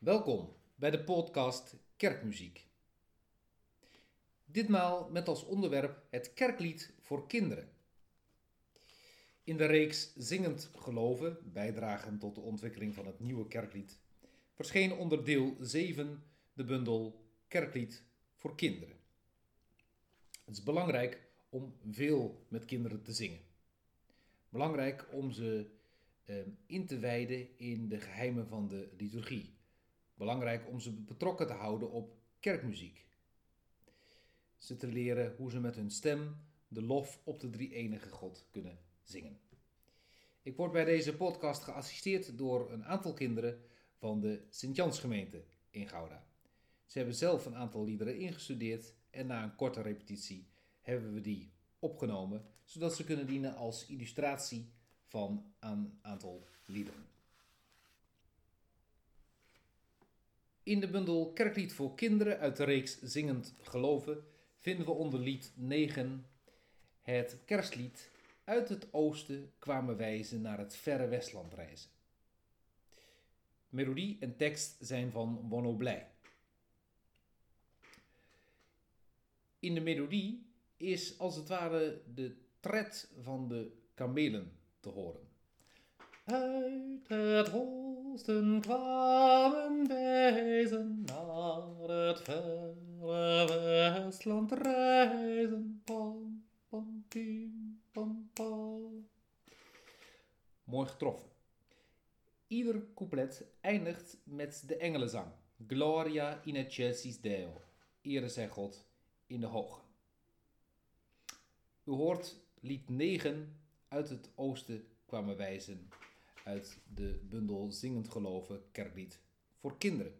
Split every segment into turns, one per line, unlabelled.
Welkom bij de podcast Kerkmuziek. Ditmaal met als onderwerp het kerklied voor kinderen. In de reeks Zingend Geloven, bijdragen tot de ontwikkeling van het nieuwe kerklied, verscheen onder deel 7 de bundel Kerklied voor kinderen. Het is belangrijk om veel met kinderen te zingen. Belangrijk om ze eh, in te wijden in de geheimen van de liturgie. Belangrijk om ze betrokken te houden op kerkmuziek. Ze te leren hoe ze met hun stem de lof op de drie enige God kunnen zingen. Ik word bij deze podcast geassisteerd door een aantal kinderen van de Sint-Jansgemeente in Gouda. Ze hebben zelf een aantal liederen ingestudeerd en na een korte repetitie hebben we die opgenomen, zodat ze kunnen dienen als illustratie van een aantal liederen. In de bundel Kerklied voor kinderen uit de reeks Zingend Geloven vinden we onder lied 9 het kerstlied Uit het oosten kwamen wijzen naar het verre Westland reizen. Melodie en tekst zijn van Wono Blij. In de melodie is als het ware de tred van de kamelen te horen. Uit het oosten kwamen wijzen naar het verre Westland reizen. Pam, pam, pim, pam. Mooi getroffen. Ieder couplet eindigt met de engelenzang. Gloria in excelsis Deo. Ere zij God in de hoge. U hoort lied 9 uit het oosten kwamen wijzen uit de bundel Zingend Geloven kerklied voor kinderen.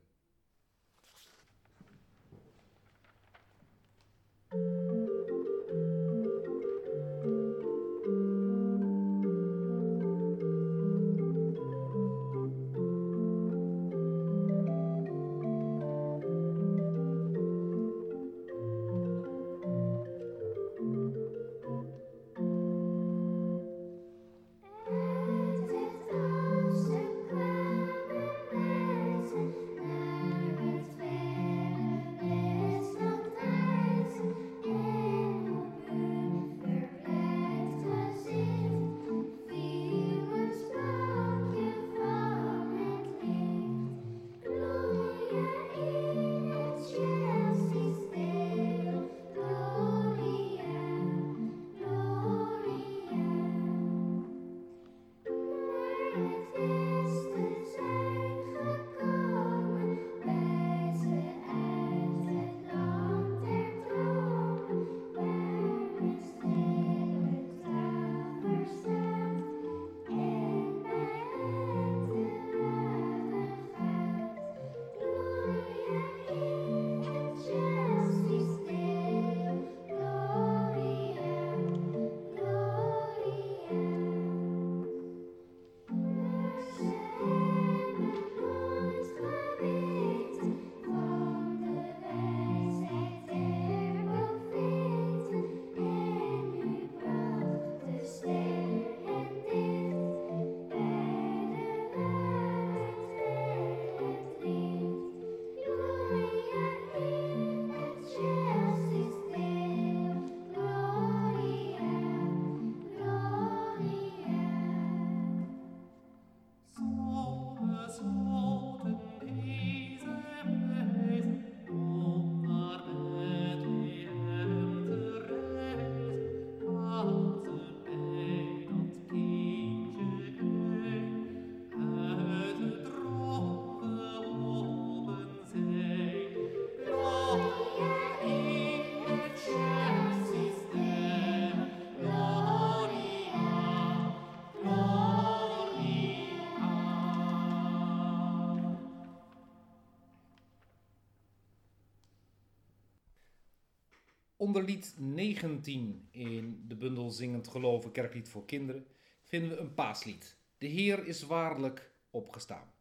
Onder lied 19 in de bundel Zingend Geloven Kerklied voor Kinderen vinden we een paaslied. De Heer is waarlijk opgestaan.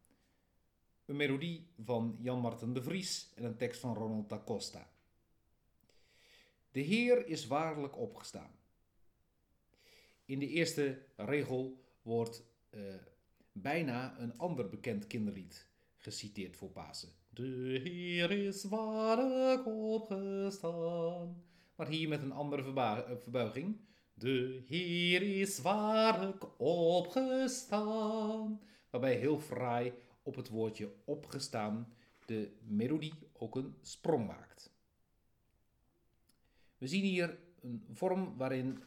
Een melodie van Jan Marten de Vries en een tekst van Ronald da Costa. De Heer is waarlijk opgestaan. In de eerste regel wordt eh, bijna een ander bekend kinderlied geciteerd voor Pasen. De Heer is waarlijk opgestaan. Maar hier met een andere eh, verbuiging. De Heer is waarlijk opgestaan. Waarbij heel fraai op het woordje opgestaan de melodie ook een sprong maakt. We zien hier een vorm waarin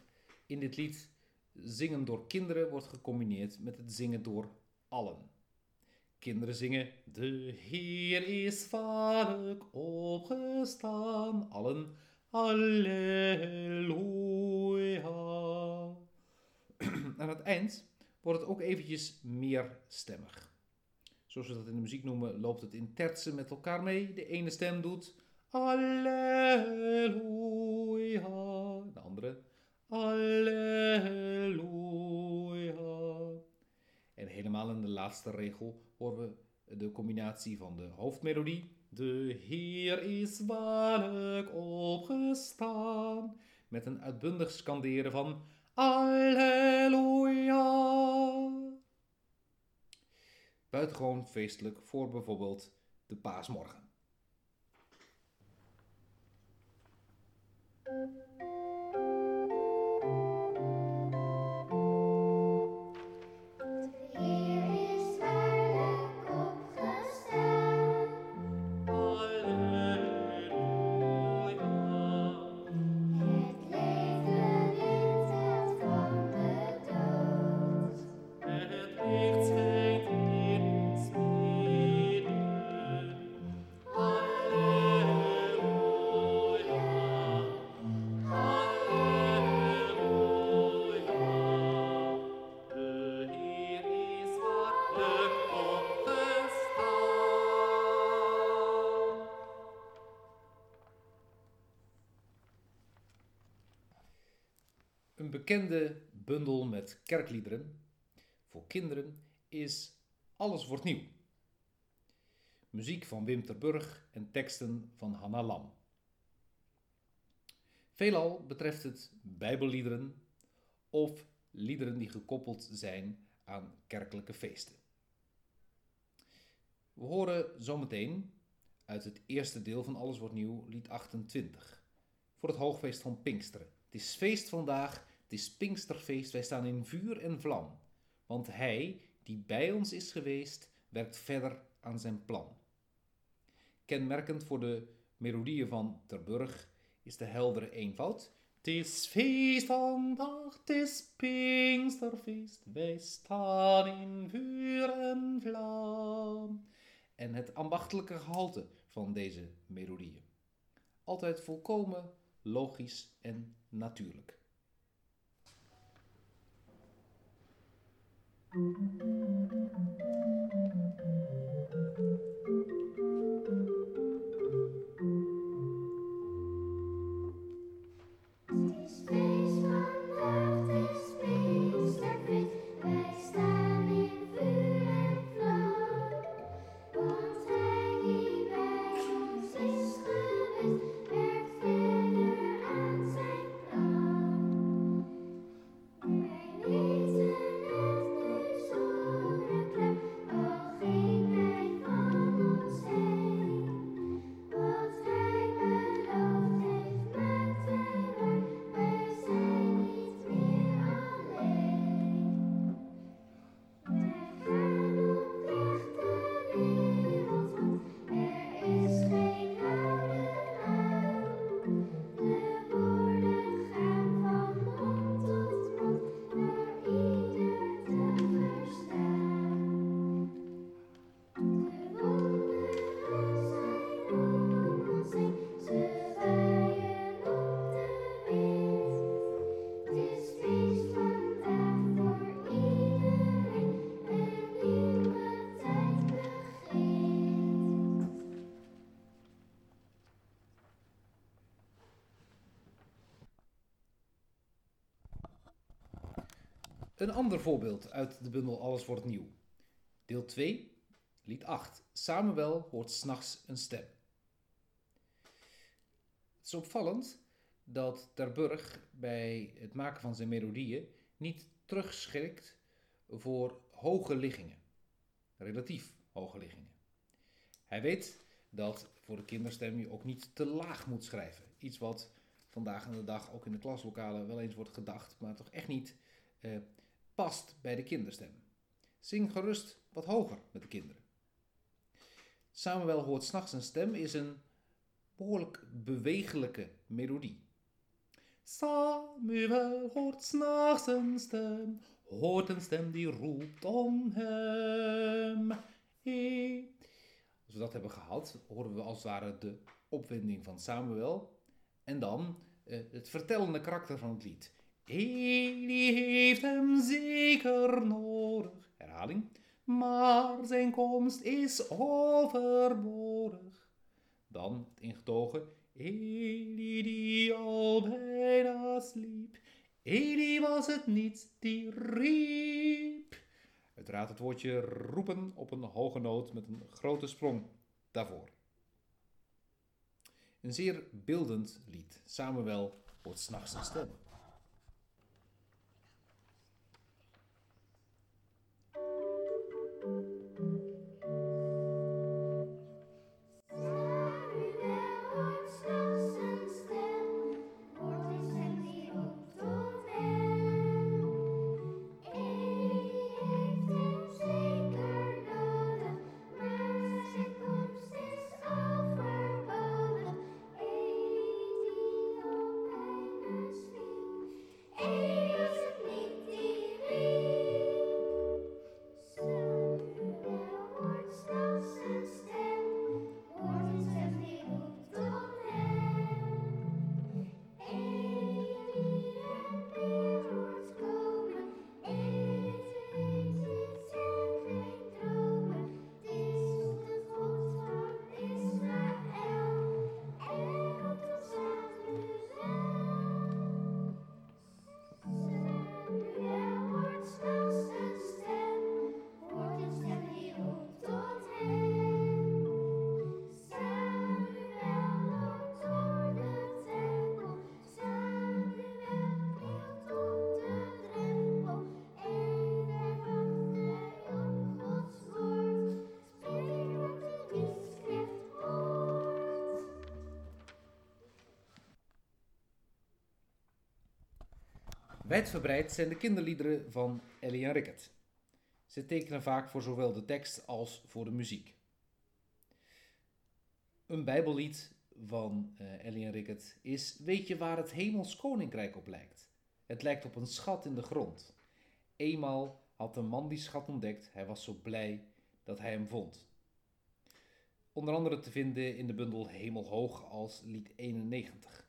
in dit lied zingen door kinderen wordt gecombineerd met het zingen door allen. Kinderen zingen De Heer is waarlijk opgestaan. Allen Halleluja. Aan het eind wordt het ook eventjes meer stemmig. Zoals we dat in de muziek noemen, loopt het in tertsen met elkaar mee. De ene stem doet Alleluia. De andere Alleluia. En helemaal in de laatste regel horen we de combinatie van de hoofdmelodie. De Heer is waarlijk opgestaan. Met een uitbundig skanderen van Alleluia. Buitengewoon feestelijk voor bijvoorbeeld de paasmorgen. Bekende bundel met kerkliederen voor kinderen is Alles wordt nieuw. Muziek van Wim Terburg en teksten van Hanna Lam. Veelal betreft het bijbelliederen of liederen die gekoppeld zijn aan kerkelijke feesten. We horen zometeen uit het eerste deel van Alles wordt nieuw, lied 28, voor het hoogfeest van Pinksteren. Het is feest vandaag, het is Pinksterfeest, wij staan in vuur en vlam. Want Hij, die bij ons is geweest, werkt verder aan zijn plan. Kenmerkend voor de melodieën van Terburg is de heldere eenvoud. Het is feest vandaag, het is Pinksterfeest, wij staan in vuur en vlam. En het ambachtelijke gehalte van deze melodieën. Altijd volkomen logisch en natuurlijk.
Het Een
ander voorbeeld uit de bundel Alles wordt nieuw. Deel 2, lied 8. Samuel hoort s'nachts een stem. Het is opvallend dat Terburg bij het maken van zijn melodieën niet terugschrikt voor hoge liggingen. Relatief hoge liggingen. Hij weet dat voor de kinderstem je ook niet te laag moet schrijven. Iets wat vandaag aan de dag ook in de klaslokalen wel eens wordt gedacht, maar toch echt niet eh, past bij de kinderstem. Zing gerust wat hoger met de kinderen. Samuel hoort s'nachts een stem is een behoorlijk bewegelijke melodie. Samuel hoort s'nachts een stem, hoort een stem die roept om hem. Hey. Als we dat hebben gehad, horen we als het ware de opwinding van Samuel en dan eh, het vertellende karakter van het lied. Eli heeft hem zeker nodig. Herhaling. Maar zijn komst is overbodig. Dan het ingetogen. Eli die al bijna sliep. Eli was het niet die riep. Uiteraard het woordje roepen op een hoge noot met een grote sprong daarvoor. Een zeer beeldend lied. Samuel hoort s'nachts een stem. Wijdverbreid zijn de kinderliederen van Ellie en Rickert. Ze tekenen vaak voor zowel de tekst als voor de muziek. Een bijbellied van eh, Ellie en Rickert is Weet je waar het hemels koninkrijk op lijkt? Het lijkt op een schat in de grond. Eenmaal had een man die schat ontdekt, hij was zo blij dat hij hem vond. Onder andere te vinden in de bundel Hemelhoog als lied 91.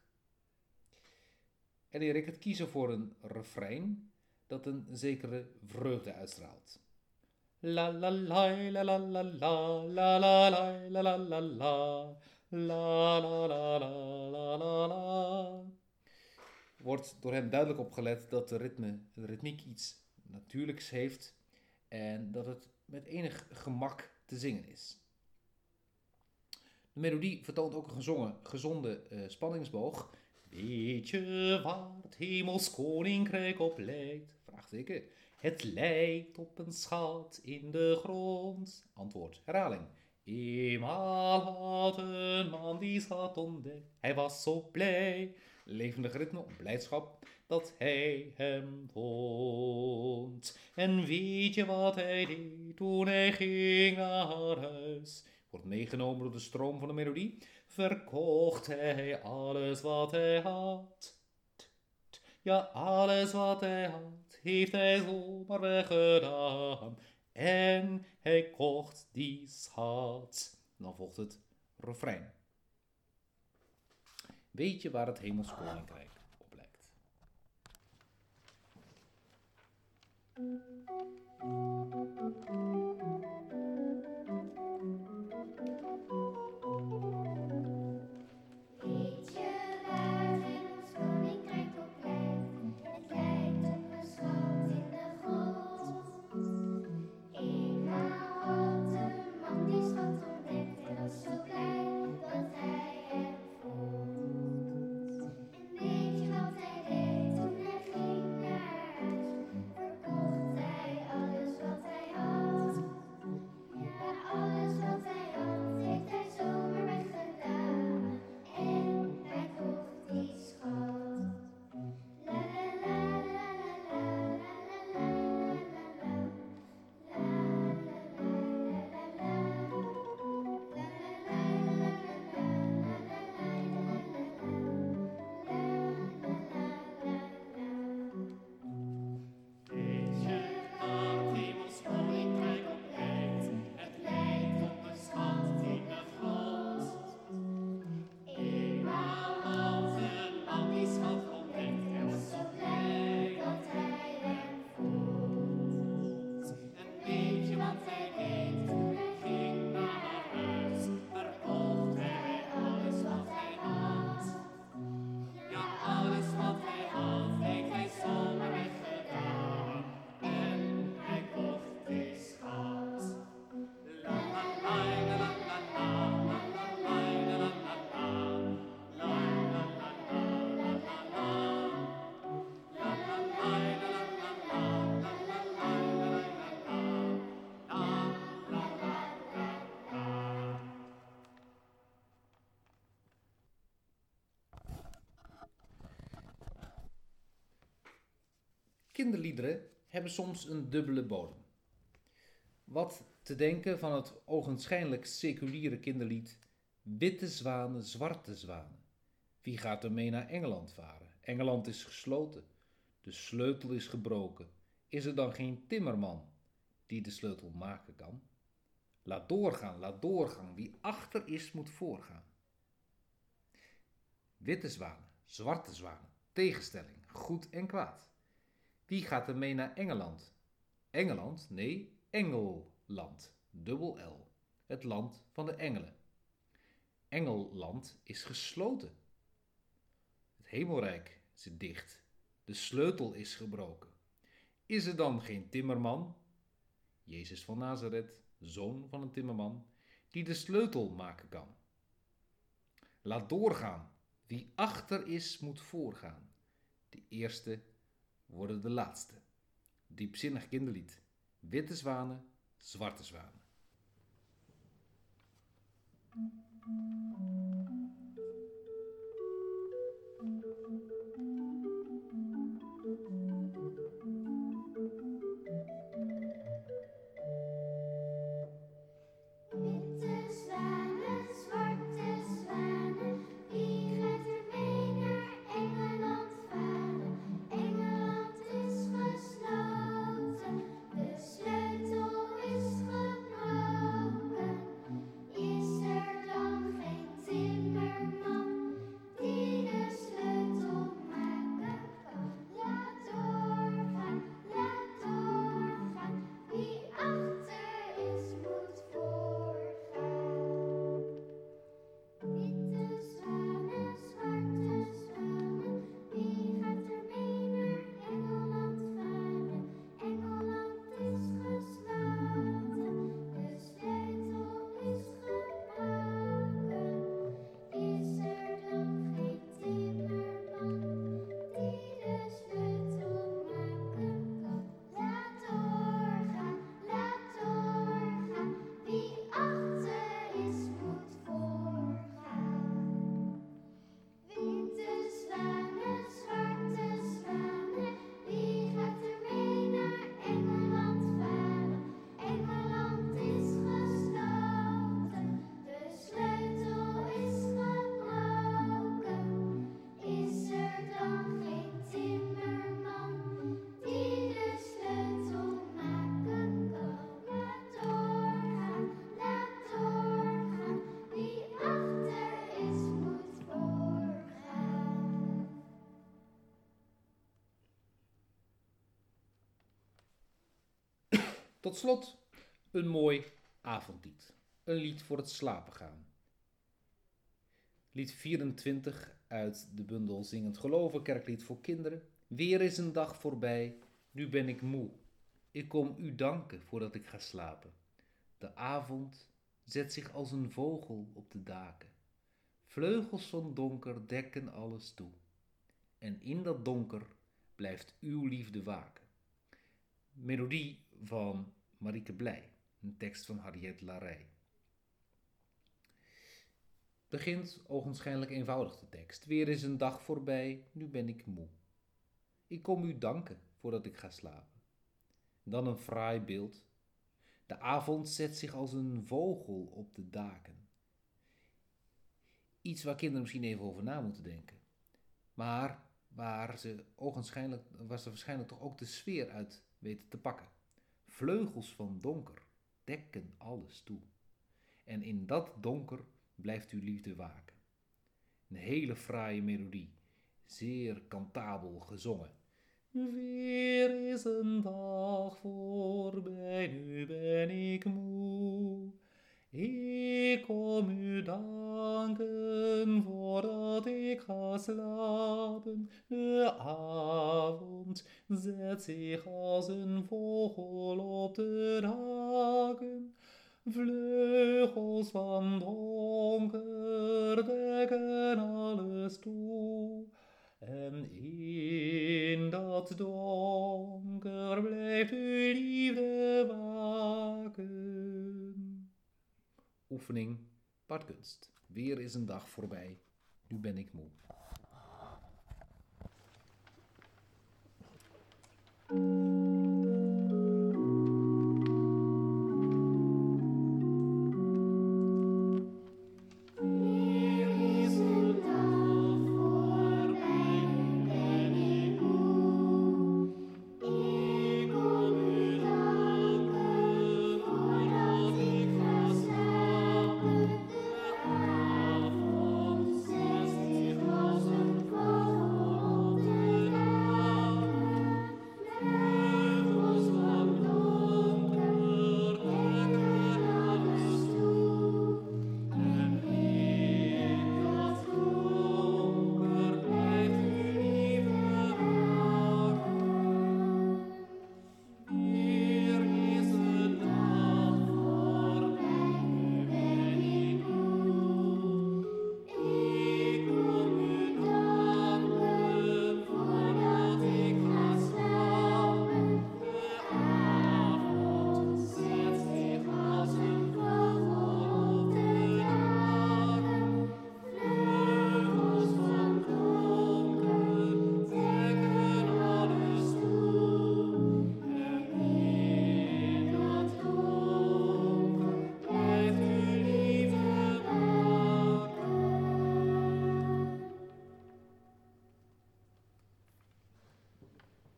En Rickert kiezen voor een refrein dat een zekere vreugde uitstraalt. La la la la la la la la la la la la la la la la la la wordt door hem duidelijk opgelet dat de, ritme, de ritmiek iets natuurlijks heeft en dat het met enig gemak te zingen is. De melodie vertoont ook een gezongen, gezonde eh, spanningsboog. Weet je het hemels koninkrijk op lijkt? Vraagteken. Het lijkt op een schat in de grond. Antwoord, herhaling. Eenmaal had een man die schat ontdekt. Hij was zo blij, levendig ritme op blijdschap, dat hij hem vond. En weet je wat hij deed toen hij ging naar huis? Wordt meegenomen door de stroom van de melodie. Verkocht hij alles wat hij had. Ja, alles wat hij had, heeft hij zomaar weggedaan. En hij kocht die schat. Dan volgt het refrein. Weet je waar het hemels koninkrijk kinderliederen hebben soms een dubbele bodem. Wat te denken van het ogenschijnlijk seculiere kinderlied Witte zwanen, zwarte zwanen. Wie gaat er mee naar Engeland varen? Engeland is gesloten. De sleutel is gebroken. Is er dan geen timmerman die de sleutel maken kan? Laat doorgaan, laat doorgaan. Wie achter is, moet voorgaan. Witte zwanen, zwarte zwanen, tegenstelling, goed en kwaad. Wie gaat er mee naar Engeland? Engeland? Nee, Engelland. Dubbel L. Het land van de engelen. Engelland is gesloten. Het hemelrijk zit dicht. De sleutel is gebroken. Is er dan geen timmerman? Jezus van Nazareth, zoon van een timmerman, die de sleutel maken kan. Laat doorgaan. Wie achter is, moet voorgaan. De eerste worden de laatste. Diepzinnig kinderlied. Witte zwanen, zwarte zwanen. Tot slot een mooi avondlied. Een lied voor het slapen gaan. Lied 24 uit de bundel Zingend Geloven, kerklied voor kinderen. Weer is een dag voorbij, nu ben ik moe. Ik kom u danken voordat ik ga slapen. De avond zet zich als een vogel op de daken. Vleugels van donker dekken alles toe. En in dat donker blijft uw liefde waken. Melodie van Marieke Blij, een tekst van Harriet Larij. Begint ogenschijnlijk eenvoudig de tekst. Weer is een dag voorbij, nu ben ik moe. Ik kom u danken voordat ik ga slapen. Dan een fraai beeld. De avond zet zich als een vogel op de daken. Iets waar kinderen misschien even over na moeten denken. Maar waar ze, ogenschijnlijk, waar ze waarschijnlijk toch ook de sfeer uit weten te pakken. Vleugels van donker dekken alles toe. En in dat donker blijft uw liefde waken. Een hele fraaie melodie, zeer kantabel gezongen. Weer is een dag voorbij, nu ben ik moe. Ik kom u danken voordat ik ga slapen. De avond zet zich als een vogel op de daken. Vleugels van donker dekken alles toe. En in dat donker blijft uw liefde waken. Oefening, partkunst. Weer is een dag voorbij, nu ben ik moe. thank you